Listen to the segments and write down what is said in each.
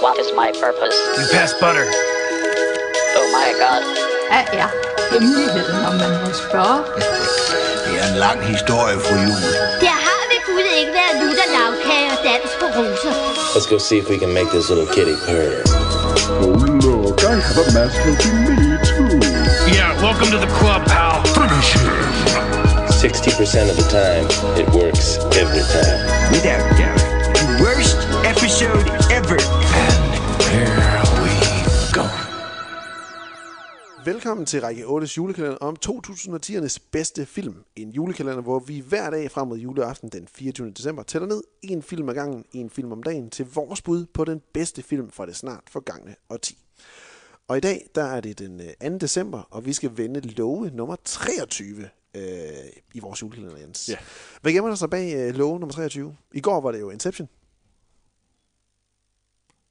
What is my purpose? You pass butter. Oh my god. Hvad er hemmeligheden, om man må spørge? Det er en lang historie, fru Jul. Der har ved Gud ikke været lutter lavkage og dans på roser. Let's go see if we can make this little kitty purr. Oh, look, I have a mask helping me, too. Yeah, welcome to the club, pal. Finish him. 60% of the time, it works every time. Without doubt, the worst episode ever. Velkommen til række 8's julekalender om 2010'ernes bedste film. En julekalender, hvor vi hver dag frem mod juleaften den 24. december tæller ned en film ad gangen, en film om dagen, til vores bud på den bedste film fra det snart forgangne årti. Og i dag, der er det den øh, 2. december, og vi skal vende love nummer 23 øh, i vores julekalender, Jens. Ja. Hvad gemmer der sig bag øh, love nummer 23? I går var det jo Inception.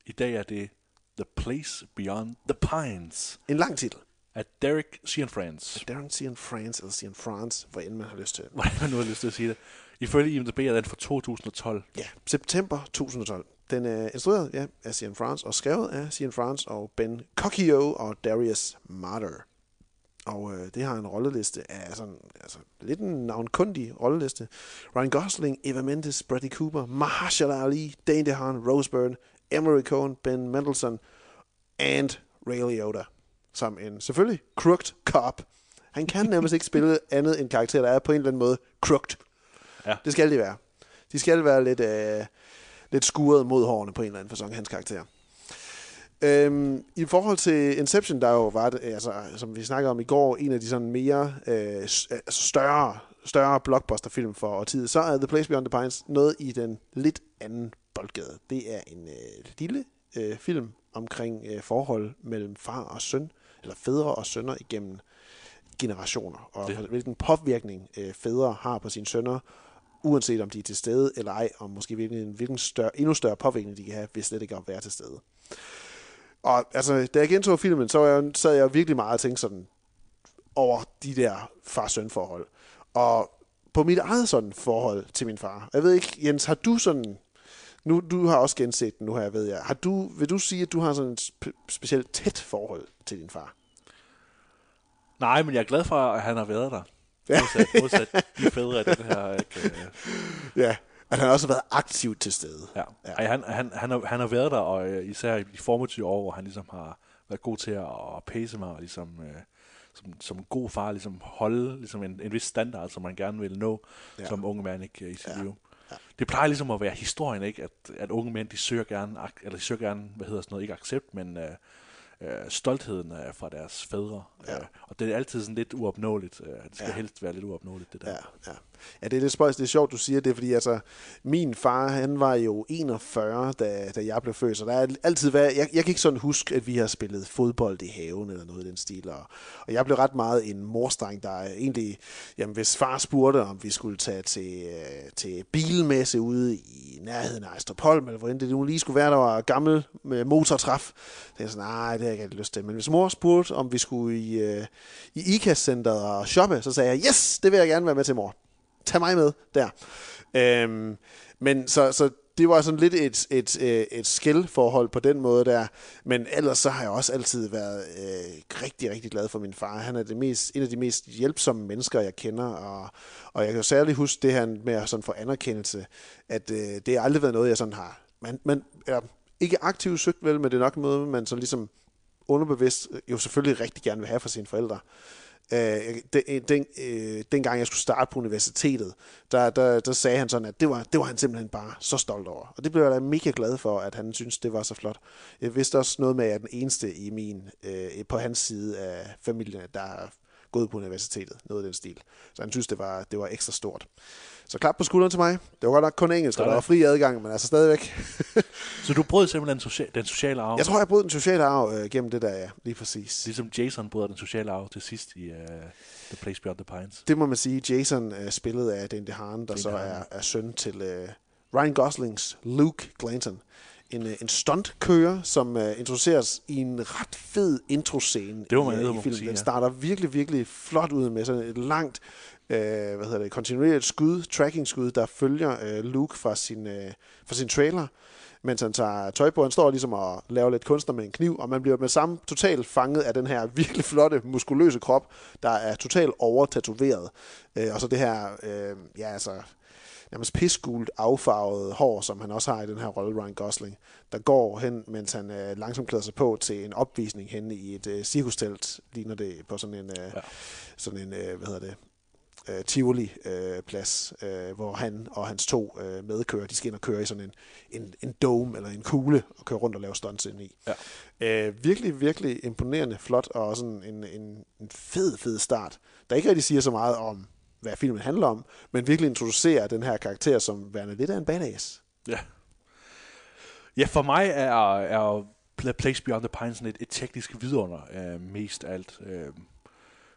I dag er det The Place Beyond the Pines En lang titel. Af Derek Cianfrance. Darren Cian France, eller Cian France, hvor end man har lyst til. Hvordan man nu har lyst til at sige det. Ifølge IMDb er den fra 2012. Ja, september 2012. Den er instrueret ja, af Cian France og skrevet af Cian France og Ben Cockio og Darius Martyr. Og øh, det har en rolleliste af sådan, altså, lidt en navnkundig rolleliste. Ryan Gosling, Eva Mendes, Bradley Cooper, Mahershala Ali, Dane DeHaan, Rose Byrne, Emery Cohen, Ben Mendelsohn and Ray Liotta. Som en selvfølgelig crooked cop. Han kan nærmest ikke spille andet end karakter, der er på en eller anden måde crooked. Ja. Det skal de være. De skal være lidt, øh, lidt skuret mod hårene på en eller anden fasong, hans karakter. Øhm, I forhold til Inception, der jo var det, altså, som vi snakkede om i går, en af de sådan mere øh, s- altså større, større blockbusterfilm for årtiet, så er The Place Beyond the Pines noget i den lidt anden boldgade. Det er en øh, lille øh, film omkring øh, forhold mellem far og søn, eller fædre og sønner igennem generationer, og Det- hvilken påvirkning øh, fædre har på sine sønner, uanset om de er til stede eller ej, og måske hvilken, hvilken større, endnu større påvirkning de kan have, hvis slet ikke at være til stede. Og altså, da jeg gentog filmen, så jeg, sad jeg virkelig meget og tænkte sådan over de der far-søn forhold. Og på mit eget sådan forhold til min far. Jeg ved ikke, Jens, har du sådan... Nu, du har også genset den nu her, ved jeg. Har du, vil du sige, at du har sådan et spe- specielt tæt forhold til din far? Nej, men jeg er glad for, at han har været der. Ja. Modsat, modsat de fædre af den her. Ikke? øh, Ja. At han også har været aktivt til stede. Ja. ja. Ej, han, han, han, har, han har været der, og øh, især i de formative år, hvor han ligesom har været god til at, at pace mig, og ligesom, øh, som, som en god far ligesom holde ligesom en, en vis standard, som man gerne vil nå Ja. som unge mand ikke, i sit Ja. Ja. Det plejer ligesom at være historien, ikke? At, at unge mænd, de søger gerne, eller de søger gerne, hvad hedder sådan noget, ikke accept, men øh, øh, stoltheden øh, fra deres fædre. Ja. Øh, og det er altid sådan lidt uopnåeligt. Øh, det skal ja. helst være lidt uopnåeligt, det der. Ja, ja ja, det er lidt spøjst. Det er sjovt, du siger det, fordi altså, min far, han var jo 41, da, da jeg blev født, så der er altid været, jeg, jeg kan ikke sådan huske, at vi har spillet fodbold i haven eller noget i den stil, og, og jeg blev ret meget en morstreng, der egentlig, jamen hvis far spurgte, om vi skulle tage til, øh, til bilmesse ude i nærheden af Ejstrupholm, eller hvor end det nu lige skulle være, der var gammel med motortræf, så jeg sådan, nej, det har jeg ikke rigtig lyst til. Men hvis mor spurgte, om vi skulle i, øh, i IKAS-centeret og shoppe, så sagde jeg, yes, det vil jeg gerne være med til, mor tag mig med der. Øhm, men så, så det var sådan lidt et, et, øh, et, et skældforhold på den måde der. Men ellers så har jeg også altid været øh, rigtig, rigtig glad for min far. Han er det mest, en af de mest hjælpsomme mennesker, jeg kender. Og, og jeg kan jo særligt huske det her med at sådan få anerkendelse, at øh, det har aldrig været noget, jeg sådan har... Man, man, eller, ikke aktivt søgt vel, men det er nok noget, man så ligesom underbevidst øh, jo selvfølgelig rigtig gerne vil have for sine forældre. Øh, den, øh, den, øh, dengang jeg skulle starte på universitetet, der, der, der sagde han sådan, at det var, det var han simpelthen bare så stolt over. Og det blev jeg da mega glad for, at han synes det var så flot. Jeg vidste også noget med, at jeg er den eneste i min, øh, på hans side af familien, der gået på universitetet, noget af den stil. Så han synes, det var, det var ekstra stort. Så klap på skulderen til mig. Det var godt nok kun engelsk, og der var fri adgang, men altså stadigvæk. Så du brød simpelthen den, socia- den sociale arv? Jeg tror, jeg brød den sociale arv øh, gennem det der, ja, lige præcis. Ligesom Jason bryder den sociale arv til sidst i uh, The Place Beyond the Pines. Det må man sige. Jason er spillet af Dane DeHaan, der Dane så er, er søn til uh, Ryan Goslings Luke Glanton. En, uh, en stuntkører, som uh, introduceres i en ret fed introscene Det må man i, eddermame i filmen. sige, Den starter virkelig, virkelig flot ud med sådan et langt øh, hvad hedder det, kontinuerligt skud, tracking skud, der følger øh, Luke fra sin, øh, fra sin trailer, mens han tager tøj på. Han står ligesom og laver lidt kunstner med en kniv, og man bliver med samme totalt fanget af den her virkelig flotte, muskuløse krop, der er totalt overtatoveret. Øh, og så det her, øh, ja altså, nærmest pissgult affarvet hår, som han også har i den her rolle, Ryan Gosling, der går hen, mens han øh, langsomt klæder sig på til en opvisning henne i et øh, cirkustelt, ligner det på sådan en, øh, ja. sådan en øh, hvad hedder det, øh, Tivoli-plads, øh, hvor han og hans to øh, medkører, de skal ind og køre i sådan en, en, en dome eller en kugle og køre rundt og lave stunts ind i. Ja. Øh, virkelig, virkelig imponerende, flot og sådan en, en, en fed, fed start, der ikke rigtig siger så meget om, hvad filmen handler om, men virkelig introducerer den her karakter som værende lidt af en badass. Ja. Ja, for mig er, er Place Beyond the Pines et, et teknisk vidunder øh, mest alt. Øh,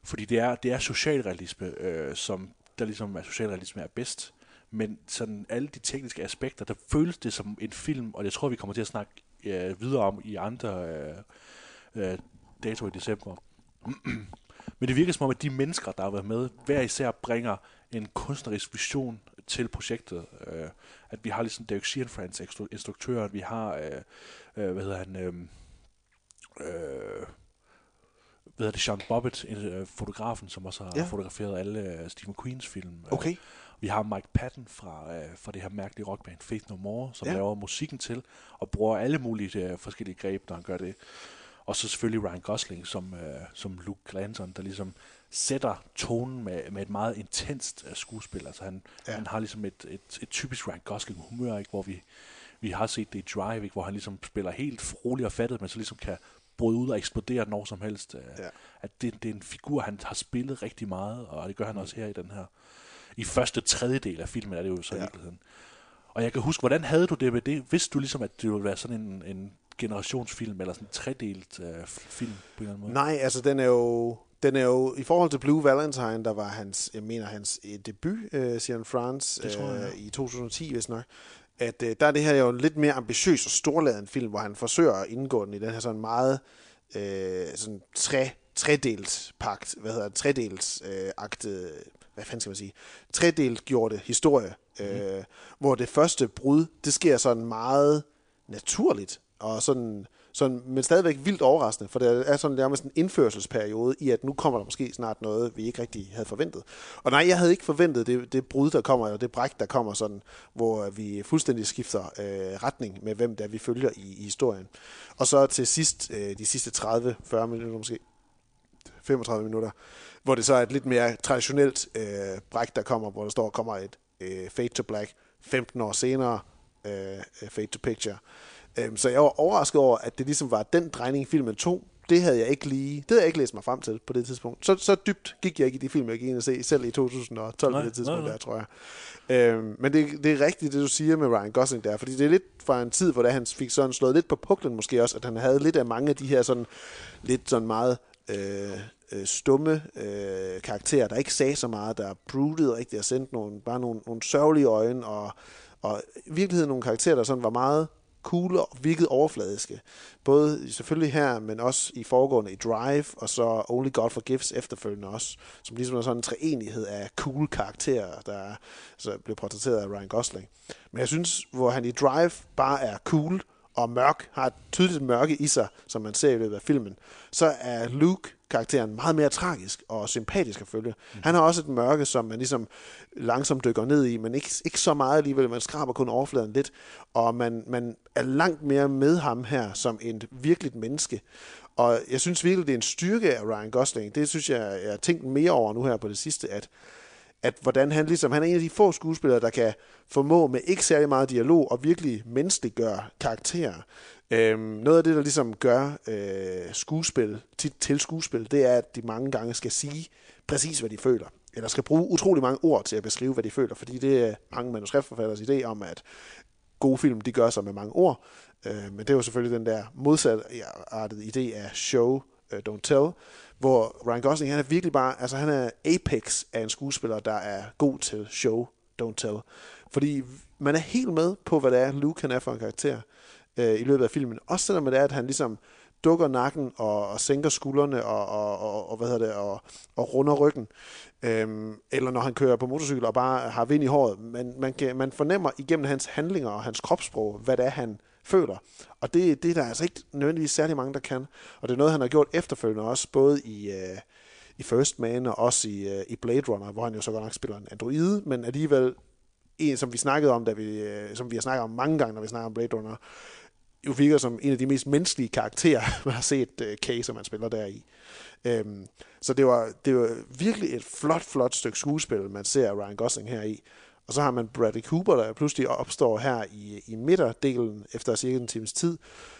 fordi det er, det er socialrealisme, øh, som der ligesom er socialrealisme er bedst. Men sådan alle de tekniske aspekter, der føles det som en film, og jeg tror, vi kommer til at snakke øh, videre om i andre øh, øh, dato i december. Men det virker som om, at de mennesker, der har været med, hver især bringer en kunstnerisk vision til projektet. Øh, at vi har ligesom Derek Sheeran instruktøren, vi har, øh, øh, hvad hedder han, øh, øh, hvad hedder det, Sean Bobbitt, øh, fotografen, som også har ja. fotograferet alle uh, Stephen Queens film. Okay. Vi har Mike Patton fra, uh, fra det her mærkelige rockband Faith No More, som ja. laver musikken til, og bruger alle mulige uh, forskellige greb, når han gør det. Og så selvfølgelig Ryan Gosling som, uh, som Luke Glanton, der ligesom sætter tonen med, med et meget intenst uh, skuespil. Altså han, ja. han har ligesom et, et, et typisk Ryan Gosling humør, ikke? hvor vi, vi har set det i Drive, ikke? hvor han ligesom spiller helt rolig og fattet, men så ligesom kan bryde ud og eksplodere når som helst. Øh, ja. At det, det er en figur, han har spillet rigtig meget, og det gør han mm. også her i den her. I første tredjedel af filmen er det jo så ja. i virkeligheden. Og jeg kan huske, hvordan havde du det med det? Vidste du ligesom, at det ville være sådan en, en generationsfilm, eller sådan en tredelt uh, film på en eller anden måde? Nej, altså den er jo... Den er jo, i forhold til Blue Valentine, der var hans, jeg mener, hans eh, debut, uh, siger France, det tror jeg, ja. i 2010, hvis nok, at øh, der er det her jo lidt mere ambitiøs og storladen film, hvor han forsøger at indgå den i den her sådan meget øh, sådan tre, tredelt pagt, hvad hedder det, tredelt øh, akte, hvad fanden skal man sige, tredelt gjorte historie, mm. øh, hvor det første brud, det sker sådan meget naturligt, og sådan sådan, men stadigvæk vildt overraskende, for det er sådan nærmest en indførselsperiode i, at nu kommer der måske snart noget, vi ikke rigtig havde forventet. Og nej, jeg havde ikke forventet det, det brud, der kommer, eller det bræk, der kommer sådan, hvor vi fuldstændig skifter øh, retning med, hvem der vi følger i, i historien. Og så til sidst, øh, de sidste 30-40 minutter måske, 35 minutter, hvor det så er et lidt mere traditionelt øh, bræk, der kommer, hvor der står, kommer et øh, Fade to Black 15 år senere, øh, øh, Fade to Picture, Øhm, så jeg var overrasket over, at det ligesom var den drejning, filmen tog. Det havde jeg ikke lige, det havde jeg ikke læst mig frem til på det tidspunkt. Så, så dybt gik jeg ikke i de film, jeg gik ind og se, selv i 2012 nej, på det tidspunkt nej, nej. der, tror jeg. Øhm, men det, det er rigtigt, det du siger med Ryan Gosling der, fordi det er lidt fra en tid, hvor han fik sådan slået lidt på puklen måske også, at han havde lidt af mange af de her sådan, lidt sådan meget øh, øh, stumme øh, karakterer, der ikke sagde så meget, der broodede rigtigt og sendte nogle, bare nogle, nogle sørgelige øjne, og, og i virkeligheden nogle karakterer, der sådan var meget cool og virkede overfladiske. Både selvfølgelig her, men også i foregående i Drive, og så Only God Forgives efterfølgende også, som ligesom er sådan en treenighed af cool karakterer, der så altså, blev portrætteret af Ryan Gosling. Men jeg synes, hvor han i Drive bare er cool og mørk, har et tydeligt mørke i sig, som man ser i løbet af filmen, så er Luke karakteren meget mere tragisk og sympatisk at følge. Mm. Han har også et mørke, som man ligesom langsomt dykker ned i, men ikke, ikke så meget alligevel. Man skraber kun overfladen lidt, og man, man er langt mere med ham her som et virkeligt menneske. Og jeg synes virkelig, det er en styrke af Ryan Gosling. Det synes jeg, jeg har tænkt mere over nu her på det sidste, at at hvordan han ligesom, han er en af de få skuespillere, der kan formå med ikke særlig meget dialog og virkelig menneskeliggøre karakterer. Øhm, noget af det, der ligesom gør øh, skuespil tit til skuespil, det er, at de mange gange skal sige præcis, hvad de føler. Eller skal bruge utrolig mange ord til at beskrive, hvad de føler, fordi det er mange manuskriptforfatteres idé om, at gode film, de gør sig med mange ord. Øh, men det er jo selvfølgelig den der modsatartede idé af show, uh, don't tell, hvor Ryan Gosling, han er virkelig bare, altså han er apex af en skuespiller, der er god til show, don't tell. Fordi man er helt med på, hvad det er, Luke han er for en karakter øh, i løbet af filmen. Også selvom det er, at han ligesom dukker nakken og, og sænker skuldrene og, og, og, og, hvad hedder det, og, og runder ryggen. Øhm, eller når han kører på motorcykel og bare har vind i håret. Man, man, kan, man fornemmer igennem hans handlinger og hans kropssprog, hvad det er, han føler. Og det, det er der altså ikke nødvendigvis særlig mange, der kan. Og det er noget, han har gjort efterfølgende også, både i, øh, i First Man og også i, øh, i Blade Runner, hvor han jo så godt nok spiller en androide, men alligevel en, som vi snakkede om, da vi, øh, som vi har snakket om mange gange, når vi snakker om Blade Runner, jo virker som en af de mest menneskelige karakterer, man har set øh, uh, Kay, som han spiller der i. Um, så det var, det var virkelig et flot, flot stykke skuespil, man ser Ryan Gosling her i. Og så har man Bradley Cooper, der pludselig opstår her i, i midterdelen efter cirka en times tid,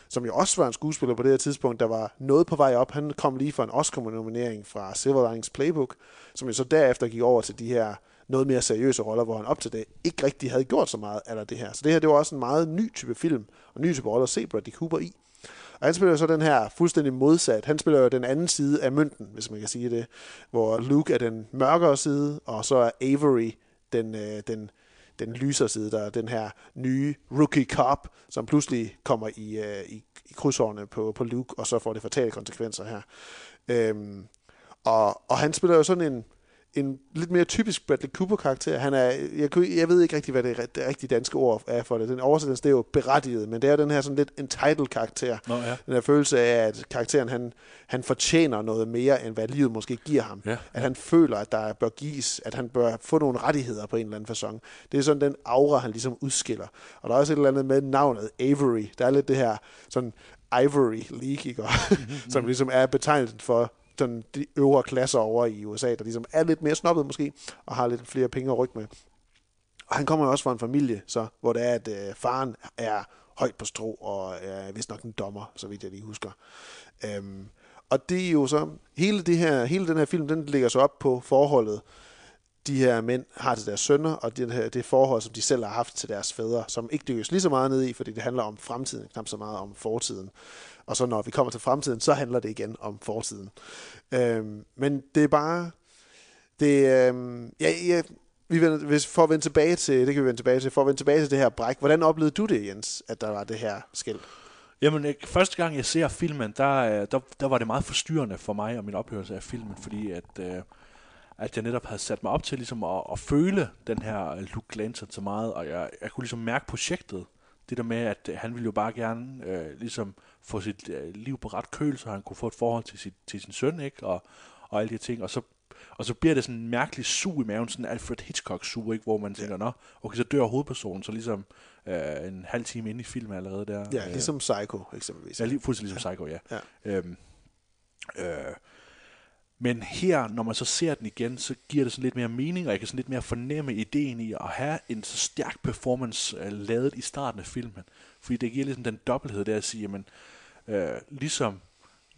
som jo også var en skuespiller på det her tidspunkt, der var noget på vej op. Han kom lige for en Oscar-nominering fra Silver Linings Playbook, som jo så derefter gik over til de her noget mere seriøse roller, hvor han op til det ikke rigtig havde gjort så meget af det her. Så det her, det var også en meget ny type film, og ny type rolle at se Bradley Cooper i. Og han spiller jo så den her fuldstændig modsat. Han spiller jo den anden side af mønten, hvis man kan sige det. Hvor Luke er den mørkere side, og så er Avery den, øh, den, den lysere side, der er den her nye rookie cop, som pludselig kommer i, øh, i, i krydsårene på, på Luke, og så får det fatale konsekvenser her. Øhm, og, og han spiller jo sådan en, en lidt mere typisk Bradley Cooper-karakter. Han er, jeg, kunne, jeg ved ikke rigtig, hvad det, det rigtige danske ord er for det. Den oversættelse, det er jo berettiget, men det er den her sådan lidt entitled-karakter. Nå, ja. Den her følelse af, at karakteren, han, han fortjener noget mere, end hvad livet måske giver ham. Ja. At han føler, at der bør gives, at han bør få nogle rettigheder på en eller anden façon. Det er sådan den aura, han ligesom udskiller. Og der er også et eller andet med navnet Avery. Der er lidt det her sådan Ivory League, ikke? som ligesom er betegnet for den, de øvre klasser over i USA, der ligesom er lidt mere snobbet måske, og har lidt flere penge at rykke med. Og han kommer jo også fra en familie, så, hvor det er, at øh, faren er højt på strå, og er vist nok en dommer, så vidt jeg lige husker. Øhm, og det er jo så, hele, det her, hele den her film, den ligger så op på forholdet, de her mænd har til deres sønner, og det, her, det forhold, som de selv har haft til deres fædre, som ikke dykkes lige så meget ned i, fordi det handler om fremtiden, knap så meget om fortiden. Og så når vi kommer til fremtiden, så handler det igen om fortiden. Øhm, men det er bare... Det, øhm, ja, ja, vi vender, hvis, for at vende tilbage til, det kan vi vende tilbage til, for at vende tilbage til det her bræk, hvordan oplevede du det, Jens, at der var det her skæld? Jamen, første gang jeg ser filmen, der, øh, der, der var det meget forstyrrende for mig og min oplevelse af filmen, fordi at, øh, at jeg netop havde sat mig op til ligesom at, at føle den her Luke Glanton så meget, og jeg, jeg kunne ligesom mærke projektet. Det der med, at han ville jo bare gerne øh, ligesom få sit øh, liv på ret køl, så han kunne få et forhold til, sit, til sin søn, ikke? Og, og alle de her ting. Og så, og så bliver det sådan en mærkelig sug i maven, sådan en Alfred Hitchcock-sug, ikke? hvor man tænker, nå, okay, så dør hovedpersonen, så ligesom øh, en halv time inde i filmen allerede der. Ja, ligesom Psycho eksempelvis. Ja, lige, fuldstændig ligesom Psycho, ja. Ja. Øhm, øh, men her, når man så ser den igen, så giver det sådan lidt mere mening, og jeg kan sådan lidt mere fornemme ideen i at have en så stærk performance uh, lavet i starten af filmen. Fordi det giver ligesom den dobbelthed der at sige, jamen, øh, ligesom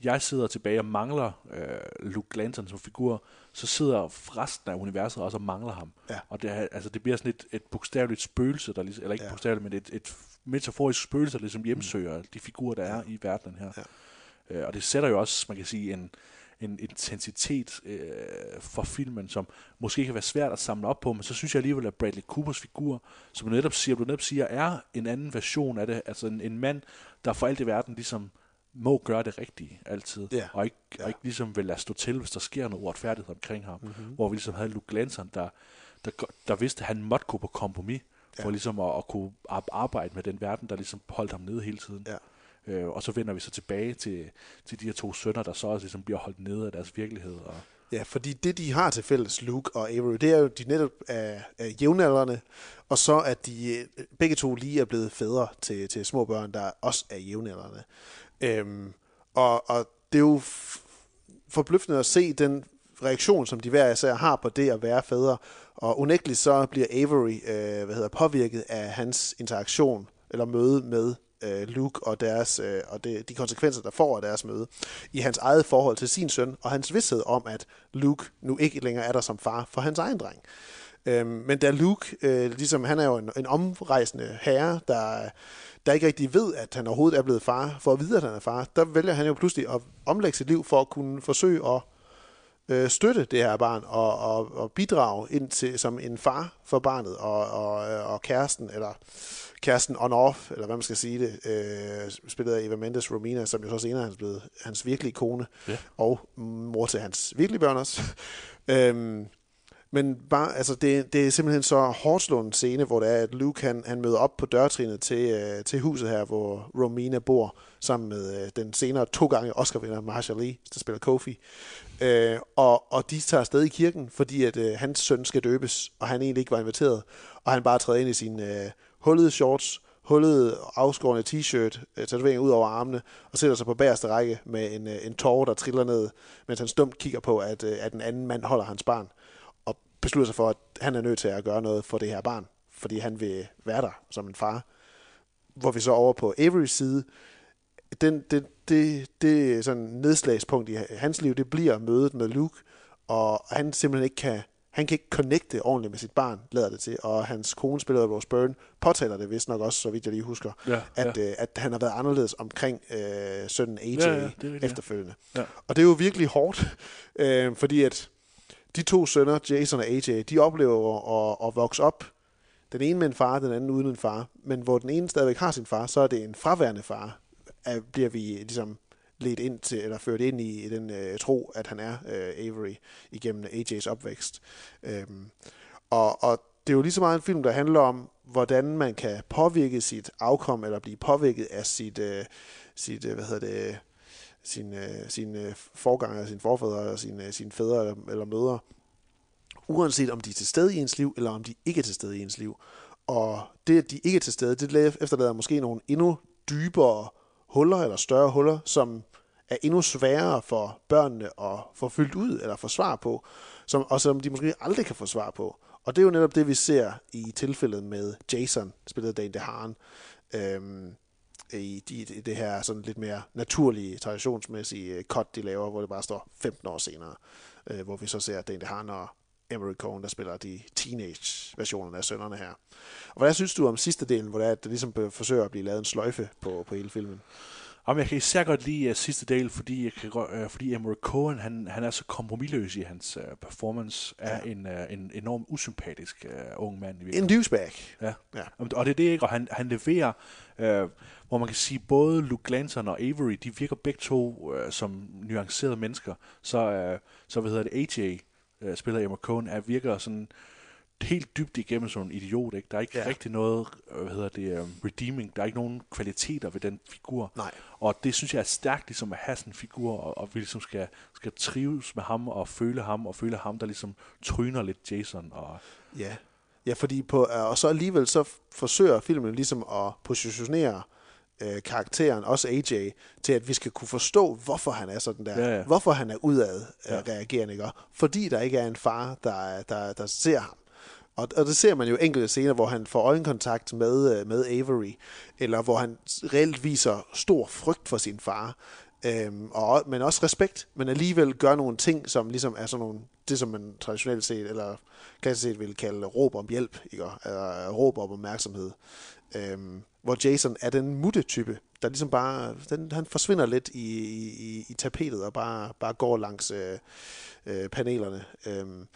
jeg sidder tilbage og mangler øh, Luke Glanton som figur, så sidder resten af universet også og mangler ham. Ja. Og det, er, altså, det bliver sådan et, et bogstaveligt spøgelse, der ligesom, eller ikke Ja. ja. bogstaveligt, men et, et metaforisk spøgelse, der ligesom hjemsøger mm. de figurer, der er i verdenen her. Ja. Øh, og det sætter jo også, man kan sige, en, en intensitet øh, for filmen, som måske kan være svært at samle op på, men så synes jeg alligevel, at Bradley Coopers figur, som du netop siger, du netop siger, er en anden version af det, altså en, en mand, der for alt i verden ligesom må gøre det rigtige altid, Ja. og, ikke, Ja. og ikke ligesom vil lade stå til, hvis der sker noget uretfærdighed omkring ham, mm-hmm. hvor vi ligesom havde Luke Glanson, der, der, der vidste, at han måtte gå på kompromis, for Ja. ligesom at, at kunne ar- arbejde med den verden, der ligesom holdt ham nede hele tiden. Ja. Øh, og så vender vi så tilbage til, til de her to sønner, der så også ligesom bliver holdt nede af deres virkelighed. Og, Ja, fordi det, de har til fælles, Luke og Avery, det er jo, de netop er, er jævnaldrende, og så at de øh, begge to lige er blevet fædre til, til små børn, der også er jævnaldrende. Øhm, og, og det er jo forbløffende at se den reaktion, som de hver især har på det at være fædre. Og unægteligt så bliver Avery øh, hvad hedder, påvirket af hans interaktion eller møde med øh, Luke og, deres, øh, og det, de konsekvenser, der får af deres møde, i hans eget forhold til sin søn, og hans vidshed om, at Luke nu ikke længere er der som far for hans egen dreng. Øhm, men da Luke, øh, ligesom han er jo en, en omrejsende herre, der, der ikke rigtig ved, at han overhovedet er blevet far, for at vide, at han er far, der vælger han jo pludselig at omlægge sit liv for at kunne forsøge at øh, støtte det her barn og, og, og bidrage ind til som en far for barnet og, og, og kæresten, eller kæresten on-off, eller hvad man skal sige det, øh, spillet af Eva Mendes Romina, som jo så senere er hans, blevet hans virkelige kone, Ja. og mor til hans virkelige børn også. øhm, men bare, altså det, det er simpelthen så hårdt slående scene, hvor det er, at Luke han, han møder op på dørtrinet til, øh, til huset her, hvor Romina bor, sammen med øh, den senere to gange Oscar-vinder Marshall Lee, der spiller Kofi. Øh, og, og de tager afsted i kirken, fordi at øh, hans søn skal døbes, og han egentlig ikke var inviteret. Og han bare træder ind i sine øh, hullede shorts, hullede, afskårende t-shirt, øh, tatovering ud over armene, og sætter sig på bagerste række med en, øh, en tårer, der triller ned, mens han stumt kigger på, at, øh, at en anden mand holder hans barn, beslutter sig for, at han er nødt til at gøre noget for det her barn, fordi han vil være der som en far. Hvor vi så over på Averys side, den, det, det, det sådan nedslagspunkt i hans liv, det bliver mødet med Luke, og han simpelthen ikke kan, han kan ikke connecte ordentligt med sit barn, lader det til, og hans kone spiller Rose Byrne, påtaler det vist nok også, så vidt jeg lige husker, Ja, at, ja. Øh, at han har været anderledes omkring øh, sønnen AJ Ja, ja, det ja. efterfølgende. Ja. Og det er jo virkelig hårdt, øh, fordi at de to sønner, Jason og AJ, de oplever at, at vokse op, den ene med en far, den anden uden en far, men hvor den ene stadigvæk har sin far, så er det en fraværende far, at bliver vi ligesom ledt ind til, eller ført ind i, i den øh, tro, at han er øh, Avery igennem AJ's opvækst. Øhm, og, og det er jo lige så meget en film, der handler om, hvordan man kan påvirke sit afkom, eller blive påvirket af sit, øh, sit øh, hvad hedder det, sin, sin øh, sin øh, forfædre, sine, øh, sine fædre eller, eller mødre, uanset om de er til stede i ens liv, eller om de ikke er til stede i ens liv. Og det, at de ikke er til stede, det efterlader måske nogle endnu dybere huller, eller større huller, som er endnu sværere for børnene at få fyldt ud, eller få svar på, som, og som de måske aldrig kan få svar på. Og det er jo netop det, vi ser i tilfældet med Jason, spillet af Dane DeHaan, øhm, i, de, i det her sådan lidt mere naturlige, traditionsmæssige øh, cut, de laver, hvor det bare står 15 år senere, øh, hvor vi så ser at det egentlig har, og Emery Cohen, der spiller de teenage-versionerne af sønderne her. Og hvad synes du om sidste delen, hvor det er, at det ligesom forsøger at blive lavet en sløjfe på, på hele filmen? Jamen, jeg kan især godt lide uh, sidste del, fordi, jeg kan, øh, fordi Emery Cohen, han, han er så kompromilløs i hans uh, performance af en, uh, en enorm usympatisk uh, ung mand. I En douchebag. Ja. Ja. Jamen, Og det er det ikke, og han, han leverer, øh, hvor man kan sige, både Luke Glanton og Avery, de virker begge to øh, som nuancerede mennesker. Så, øh, så hvad hedder det, AJ, øh, spiller Emma Cohen, er, virker sådan helt dybt igennem som en idiot. Ikke? Der er ikke Ja. rigtig noget, øh, hvad hedder det, øh, redeeming. Der er ikke nogen kvaliteter ved den figur. Nej. Og det synes jeg er stærkt ligesom at have sådan en figur, og, og vi ligesom skal, skal trives med ham, og føle ham, og føle ham, der ligesom tryner lidt Jason. Og, Ja, ja fordi på, øh, og så alligevel så forsøger filmen ligesom at positionere øh, karakteren, også AJ, til at vi skal kunne forstå, hvorfor han er sådan der. Ja, ja. Hvorfor han er udad øh, Ja. reagerende, ikke? Og Fordi der ikke er en far, der, der, der ser ham. Og, og det ser man jo enkelte scener, hvor han får øjenkontakt med, øh, med Avery, eller hvor han reelt viser stor frygt for sin far, øhm, og, men også respekt, men alligevel gør nogle ting, som ligesom er sådan nogle, det som man traditionelt set, eller klassisk set vil kalde råb om hjælp, ikke? Eller øh, råb om opmærksomhed. Øhm, hvor Jason er den mutte-type, der ligesom bare, den, han forsvinder lidt i, i, i tapetet og bare, bare går langs øh, øh, panelerne. Øhm,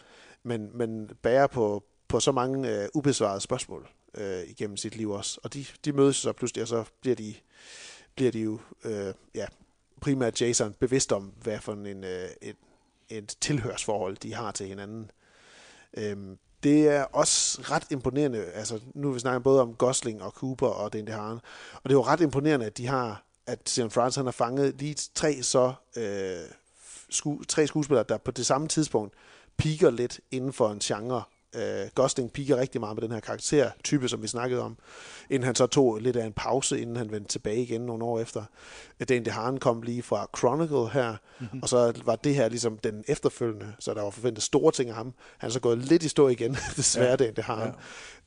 men, men bærer på, på så mange øh, ubesvarede spørgsmål øh, igennem sit liv også. Og de, de mødes så pludselig, og så bliver de, bliver de jo øh, ja, primært Jason bevidst om, hvad for en, øh, et, et tilhørsforhold de har til hinanden. Øhm, det er også ret imponerende, altså nu vi snakker både om Gosling og Cooper og den der og det er jo ret imponerende, at de har, at Sean France han har fanget lige tre så øh, sku, tre skuespillere, der på det samme tidspunkt piker lidt inden for en genre. Øh, Gosling piker rigtig meget med den her karaktertype, som vi snakkede om, inden han så tog lidt af en pause, inden han vendte tilbage igen nogle år efter. Den DeHaan kom lige fra Chronicle her, mm-hmm. og så var det her ligesom den efterfølgende, så der var forventet store ting af ham. Han er så gået lidt i stå igen, desværre, ja. den DeHaan.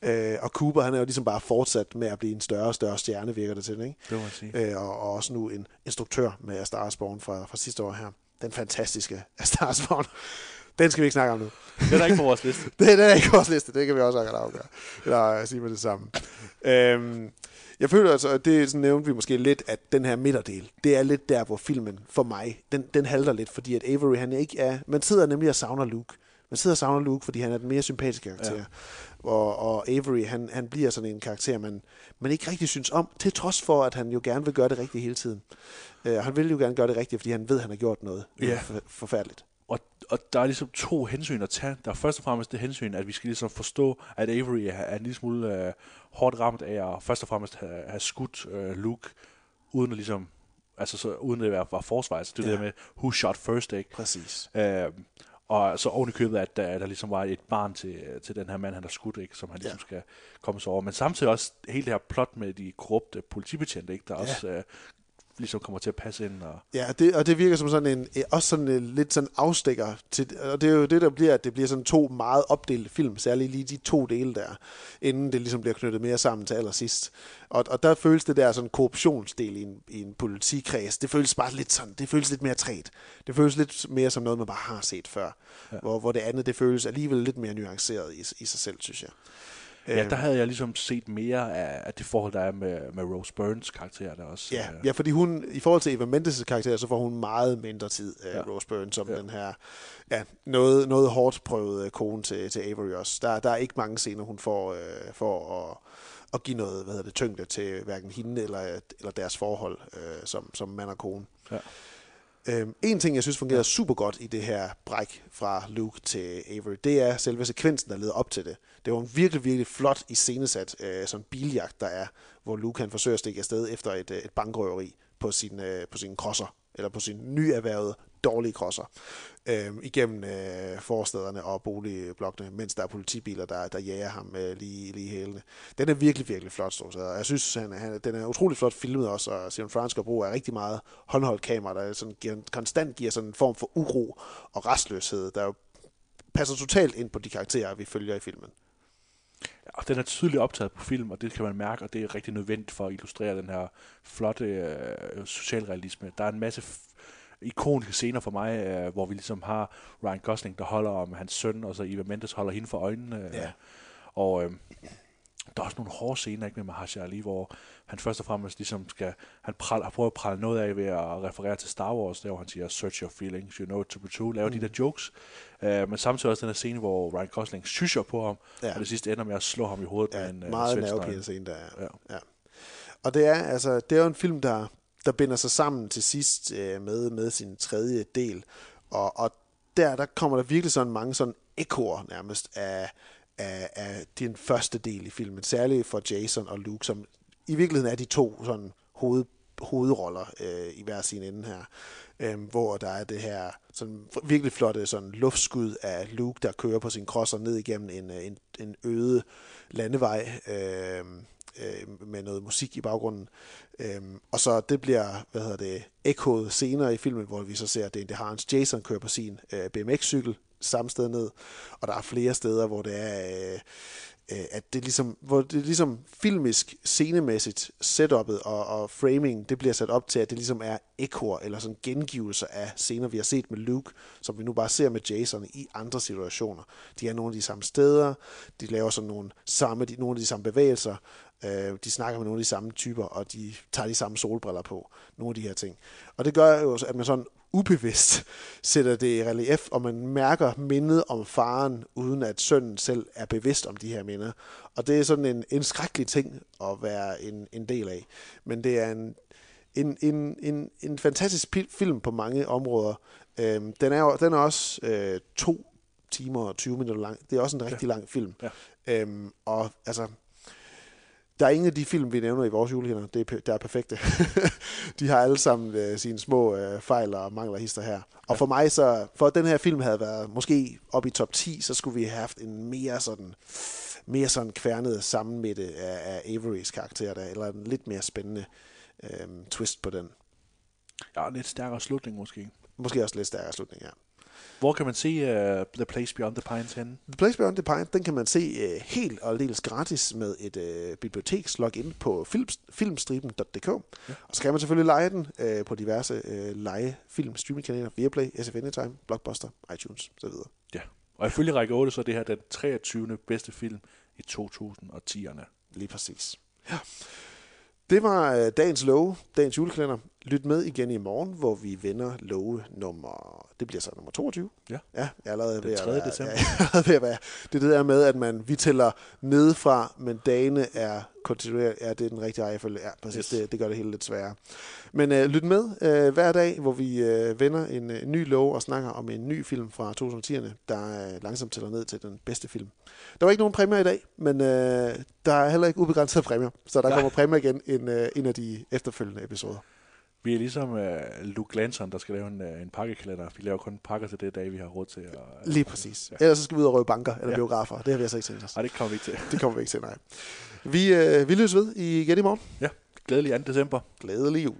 Ja. Øh, og Cooper, han er jo ligesom bare fortsat med at blive en større og større stjerne, virker det til, ikke? det må sige. Øh, og, og også nu en instruktør med A Star Born fra, fra sidste år her. Den fantastiske A Star Born. Den skal vi ikke snakke om nu. Den er ikke på vores liste. det, den er ikke vores liste, det kan vi også godt afgøre. Eller øh, sige med det samme. øhm, Jeg føler altså, at det sådan nævnte vi måske lidt, at den her midterdel, det er lidt der, hvor filmen for mig, den, den halter lidt, fordi at Avery, han ikke er, man sidder nemlig og savner Luke. Man sidder og savner Luke, fordi han er den mere sympatiske karakter. Ja. Og, og Avery, han, han bliver sådan en karakter, man, man ikke rigtig synes om, til trods for, at han jo gerne vil gøre det rigtigt hele tiden. Uh, han vil jo gerne gøre det rigtigt, fordi han ved, at han har gjort noget for, forfærdeligt. Og, og der er ligesom to hensyn at tage. Der er først og fremmest det hensyn, at vi skal ligesom forstå, at Avery er, er en lille smule øh, hårdt ramt af at først og fremmest have, have skudt øh, Luke, uden at ligesom, altså så, uden at være, være forsvar. Altså det er Ja. der med, who shot first, ikke? Præcis. Øh, og så oven i købet, at der, der ligesom var et barn til, til den her mand, han har skudt, ikke, som han ligesom Ja. skal komme sig over. Men samtidig også hele det her plot med de korrupte politibetjente, ikke, der ja. også øh, ligesom kommer til at passe ind. Og, Ja, det, og det virker som sådan en, eh, også sådan en, lidt sådan afstikker til, og det er jo det, der bliver, at det bliver sådan to meget opdelte film, særligt lige de to dele der, inden det ligesom bliver knyttet mere sammen til allersidst. Og, og der føles det der sådan korruptionsdel i en, i en politikreds, det føles bare lidt sådan, det føles lidt mere træt. Det føles lidt mere som noget, man bare har set før. Ja. Hvor, hvor det andet, det føles alligevel lidt mere nuanceret i, i sig selv, synes jeg. Ja, der havde jeg ligesom set mere af, det forhold, der er med, med Rose Burns karakter der også. Ja, øh, ja, fordi hun, i forhold til Eva Mendes' karakter, så får hun meget mindre tid af Ja. Rose Byrne, som ja. den her, ja, noget, noget hårdt prøvede kone til, til Avery også. Der, der er ikke mange scener, hun får øh, for at, at give noget, hvad hedder det, tyngde til hverken hende eller, eller deres forhold øh, som, som mand og kone. Ja. Øhm, en ting, jeg synes fungerer super godt i det her bræk fra Luke til Avery, det er selve sekvensen, der leder op til det. Det var en virkelig, virkelig flot iscenesat øh, sådan biljagt, der er, hvor Luke han forsøger at stikke afsted efter et, øh, et bankrøveri på sin, øh, på sin crosser, eller på sin nyerhvervede dårlige crosser, øh, igennem øh, forstederne og boligblokkene, mens der er politibiler, der, der jager ham øh, lige, lige hælene. Den er virkelig, virkelig flot, stort set. Og Jeg synes, han, han, den er utrolig flot filmet også, og Simon Fransk bruger rigtig meget håndholdt kamera, der sådan giver, konstant giver sådan en form for uro og restløshed, der jo passer totalt ind på de karakterer, vi følger i filmen. Og den er tydeligt optaget på film, og det kan man mærke, og det er rigtig nødvendigt for at illustrere den her flotte øh, socialrealisme. Der er en masse ikoniske scener for mig, øh, hvor vi ligesom har Ryan Gosling, der holder om hans søn, og så Eva Mendes holder hende for øjnene. Øh, Ja. Og øh, der er også nogle hårde scener ikke, med Mahershala Ali, hvor han først og fremmest ligesom skal, han pral, har prøvet at prale noget af ved at referere til Star Wars, der hvor han siger, search your feelings, you know it to be true, laver mm. de der jokes. Øh, men samtidig også den her scene, hvor Ryan Gosling sysger på ham, ja. Og det sidste ender med at slå ham i hovedet Ja, med en øh, meget nervepirrende scene, der er. Ja. Ja. Og det er, altså, det er jo en film, der, der binder sig sammen til sidst øh, med, med sin tredje del. Og, og der, der kommer der virkelig sådan mange sådan ekoer nærmest af, af, af den første del i filmen. Særligt for Jason og Luke, som i virkeligheden er de to sådan hoved, hovedroller øh, i hver sin ende her. øh, hvor der er det her sådan virkelig flotte sådan luftskud af Luke, der kører på sin crosser ned igennem en, øh, en, en øde landevej øh, øh, med noget musik i baggrunden. Øhm, og så det bliver, hvad hedder det, ekkoet senere i filmen, hvor vi så ser, at det, det Hans Jason kører på sin øh, BMX-cykel samme sted ned, og der er flere steder, hvor det er, øh, Øh, at det ligesom, hvor det ligesom filmisk, scenemæssigt, setupet og, og framing, det bliver sat op til, at det ligesom er ekkoer, eller sådan gengivelser af scener, vi har set med Luke, som vi nu bare ser med Jason i andre situationer. De er nogle af de samme steder, de laver sådan nogle, samme, de, nogle af de samme bevægelser, øh, de snakker med nogle af de samme typer, og de tager de samme solbriller på, nogle af de her ting. Og det gør jo, at man sådan ubevidst sætter det i relief, og man mærker mindet om faren, uden at sønnen selv er bevidst om de her minder. Og det er sådan en, en skrækkelig ting at være en, en del af. Men det er en, en, en, en, en fantastisk film på mange områder. Øhm, den, er, den er også øh, to timer og 20 minutter lang. Det er også en rigtig ja. lang film. Ja. Øhm, og altså, der er ingen af de film, vi nævner i vores julehænder, det er, der er perfekte. de har alle sammen øh, sine små øh, fejl og mangler hister her. Og for mig så, for at den her film havde været måske op i top 10, så skulle vi have haft en mere sådan, mere sådan kværnet sammenmætte af, af Averys karakter, der, eller en lidt mere spændende øh, twist på den. Ja, en lidt stærkere slutning måske. Måske også lidt stærkere slutning, ja. Hvor kan man se uh, The Place Beyond the Pines henne? The Place Beyond the Pine, den kan man se øh, helt og aldeles gratis med et øh, bibliotekslogin på film, filmstriben.dk. Ja. Og så kan man selvfølgelig lege den øh, på diverse øh, lege film streamingkanaler, Viaplay, SF Anytime, Blockbuster, iTunes osv. Ja. Og ifølge række 8, så er det her den 23. bedste film i 2010'erne. Lige præcis. Ja. Det var dagens love, dagens julekalender. Lyt med igen i morgen, hvor vi vender love nummer... Det bliver så nummer 22. Ja. Ja, jeg er allerede ved 3. at være, december. Jeg allerede ved at være. Det er det der med, at man, vi tæller nedefra, men dagene er kontinuerligt. Ja, det er den rigtige rækkefølge. Ja, præcis. Yes. Det, det gør det hele lidt sværere. Men øh, lyt med øh, hver dag, hvor vi øh, vender en, øh, ny lov og snakker om en ny film fra 2010'erne, der øh, langsomt tæller ned til den bedste film. Der var ikke nogen præmier i dag, men øh, der er heller ikke ubegrænsede præmier, så der Ja. kommer præmier igen en, øh, en af de efterfølgende episoder. Vi er ligesom uh, Luke Lanson, der skal lave en, uh, en pakkekalender. Vi laver kun pakker til det dag, vi har råd til. Og, Lige præcis. Ja. Ellers så skal vi ud og røve banker eller Ja. biografer. Det har vi altså ikke tænkt os. Nej, det kommer vi ikke til. Det kommer vi ikke til, nej. Vi, øh, vi løs ved i igen i morgen. Ja, glædelig 2. december. Glædelig jul.